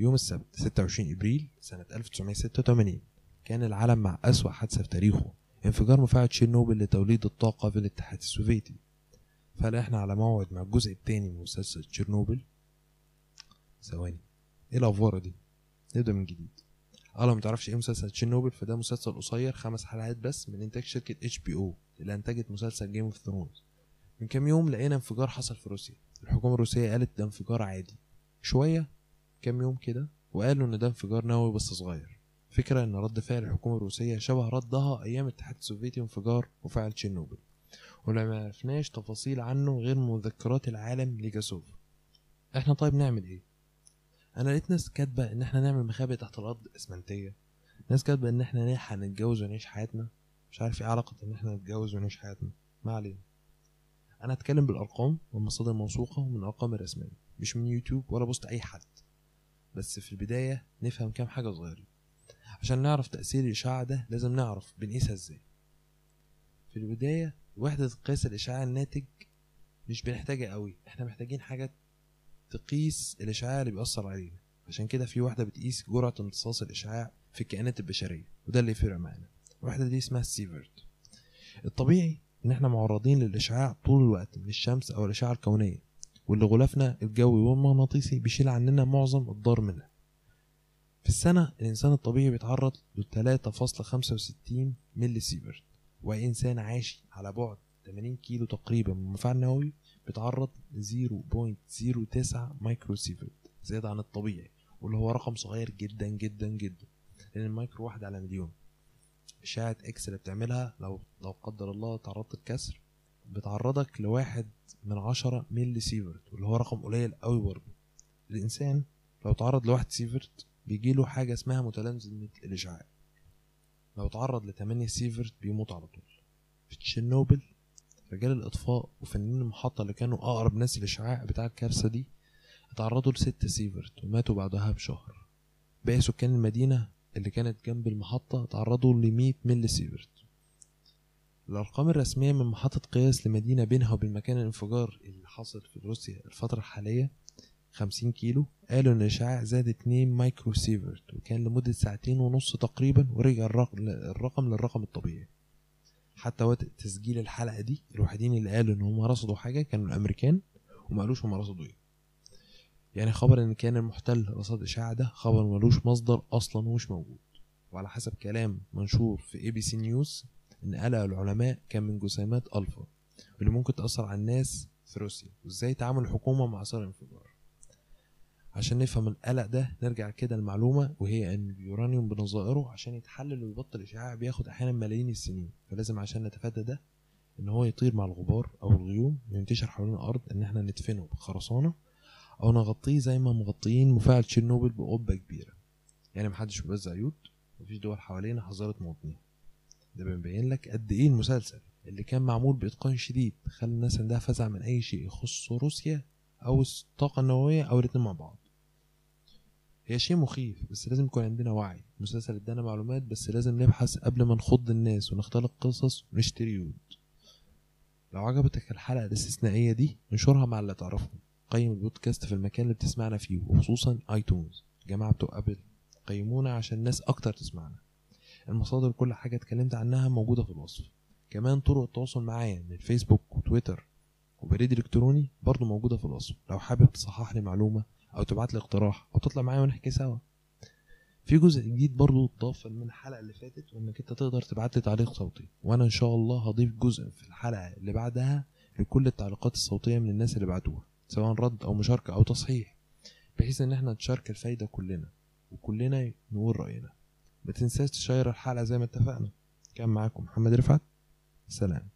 يوم السبت 26 إبريل سنة 1986 كان العالم مع أسوأ حادثة في تاريخه انفجار مفاعل تشيرنوبل لتوليد الطاقة في الاتحاد السوفيتي. فهل إحنا على موعد مع الجزء التاني من مسلسل تشيرنوبل ثواني إيه الافوره دي؟ نبدأ من جديد. آه لو متعرفش إيه مسلسل تشيرنوبل فده مسلسل قصير خمس حلقات بس من إنتاج شركة HBO اللي أنتجت مسلسل Game of Thrones من كام يوم لقينا انفجار حصل في روسيا. الحكومة الروسية قالت ده انفجار عادي. شوية كام يوم كده وقالوا إن ده انفجار نووي بس صغير. فكرة إن رد فعل الحكومة الروسية شبه ردها أيام الاتحاد السوفيتي وانفجار مفاعل تشيرنوبل. ولا ما عرفناش تفاصيل عنه غير مذكرات العالم لجاسوف. إحنا طيب نعمل إيه؟ أنا لقيت ناس كاتبة إن إحنا نعمل مخابئ تحت الأرض إسمنتية. ناس كاتبة إن إحنا نلحق نتجوز ونعيش حياتنا. مش عارف إيه علاقة إن إحنا نتجوز ونعيش حياتنا. ما علينا. أنا هتكلم بالأرقام ومصادر موثوقة ومن الارقام الرسميه مش من يوتيوب ولا بوست أي حد. بس في البداية نفهم كام حاجة صغيرة. عشان نعرف تأثير الاشعاع ده لازم نعرف بنقيسها إزاي. في البداية وحدة قياس الاشعاع الناتج مش بنحتاجها قوي. إحنا محتاجين حاجة تقيس الإشعاع اللي بيأثر علينا. عشان كده في واحدة بتقيس جرعة امتصاص الإشعاع في الكائنات البشرية وده اللي يفرق معانا. الواحدة دي اسمها السيفرت الطبيعي إن إحنا معرضين للإشعاع طول الوقت من الشمس أو الأشعة الكونية. واللي غلافنا الجوي والمغناطيسي بيشيل عننا معظم الضار منها. في السنة الإنسان الطبيعي بيتعرض ل 3.65 ملي سيفرت وأي إنسان عايش على بعد 80 كيلو تقريبا. من مفاعل نووي بيتعرض ل 0.09 مايكرو سيفرت زيادة عن الطبيعي واللي هو رقم صغير جدا جدا جدا. لأن المايكرو واحد على مليون. أشعة إكس اللي بتعملها لو لا قدر الله تعرضت لكسر بتعرضك لواحد من عشرة ملي سيفرت واللي هو رقم قليل قوي برضه. الإنسان لو تعرض لواحد سيفرت بيجيله حاجة اسمها متلازمة الإشعاع. لو تعرض لتمانية سيفرت بيموت على طول. في تشيرنوبل رجال الإطفاء وفنيين المحطة اللي كانوا أقرب ناس للإشعاع بتاع الكارثة دي اتعرضوا لستة سيفرت وماتوا بعدها بشهر. باقي سكان المدينة اللي كانت جنب المحطة تعرضوا لمية ملي سيفرت. الأرقام الرسمية من محطة قياس لمدينة بينها وبين مكان الانفجار اللي حصل في روسيا الفترة الحالية خمسين كيلو قالوا إن الإشعاع زاد اتنين مايكرو سيفرت وكان لمدة ساعتين ونص تقريبا ورجع الرقم, للرقم الطبيعي. حتى وقت تسجيل الحلقة دي الوحيدين اللي قالوا إن هم رصدوا حاجة كانوا الأمريكان وما قالوش هم رصدوا إيه. يعني خبر إن الكيان المحتل رصد إشعاع ده خبر ملوش مصدر أصلا ومش موجود. وعلى حسب كلام منشور في ABC News إن قلق العلماء كان من جسيمات ألفا اللي ممكن تأثر على الناس في روسيا وإزاي تعامل الحكومة مع أثار الانفجار؟ عشان نفهم القلق ده نرجع كده المعلومة وهي إن اليورانيوم بنظائره عشان يتحلل ويبطل إشعاع بياخد أحيانا ملايين السنين. فلازم عشان نتفادى ده إن هو يطير مع الغبار أو الغيوم وينتشر حوالين الأرض إن إحنا ندفنه بخرسانة أو نغطيه زي ما مغطيين مفاعل تشيرنوبل بقبة كبيرة. يعني محدش بيوزع يود مفيش دول حوالينا حذرت مواطنين ده بيبين لك قد إيه المسلسل اللي كان معمول بإتقان شديد خلى الناس عندها فزع من أي شيء يخص روسيا أو الطاقة النووية أو الاتنين مع بعض. هي شيء مخيف بس لازم يكون عندنا وعي. المسلسل ادانا معلومات بس لازم نبحث قبل ما نخض الناس ونختلق قصص ونشتري يود. لو عجبتك الحلقة الاستثنائية دي انشرها مع اللي تعرفهم. قيم البودكاست في المكان اللي بتسمعنا فيه وخصوصا آيتونز. جماعة بتوع أبل قيمونا عشان الناس أكتر تسمعنا. المصادر كل حاجة اتكلمت عنها موجودة في الوصف. كمان طرق التواصل معايا من الفيسبوك وتويتر وبريد إلكتروني برضو موجودة في الوصف. لو حابب تصحح لي معلومة أو تبعت لي اقتراح أو تطلع معايا ونحكي سوا. في جزء جديد برضو اتضاف من الحلقة اللي فاتت وإنك أنت تقدر تبعت لي تعليق صوتي. وأنا إن شاء الله هضيف جزء في الحلقة اللي بعدها لكل التعليقات الصوتية من الناس اللي بعتوها سواء رد أو مشاركة أو تصحيح بحيث إن إحنا نشارك الفايدة كلنا وكلنا نقول رأينا. ما تنساش تشير الحلقة زي ما اتفقنا. كان معاكم محمد رفعت. سلام.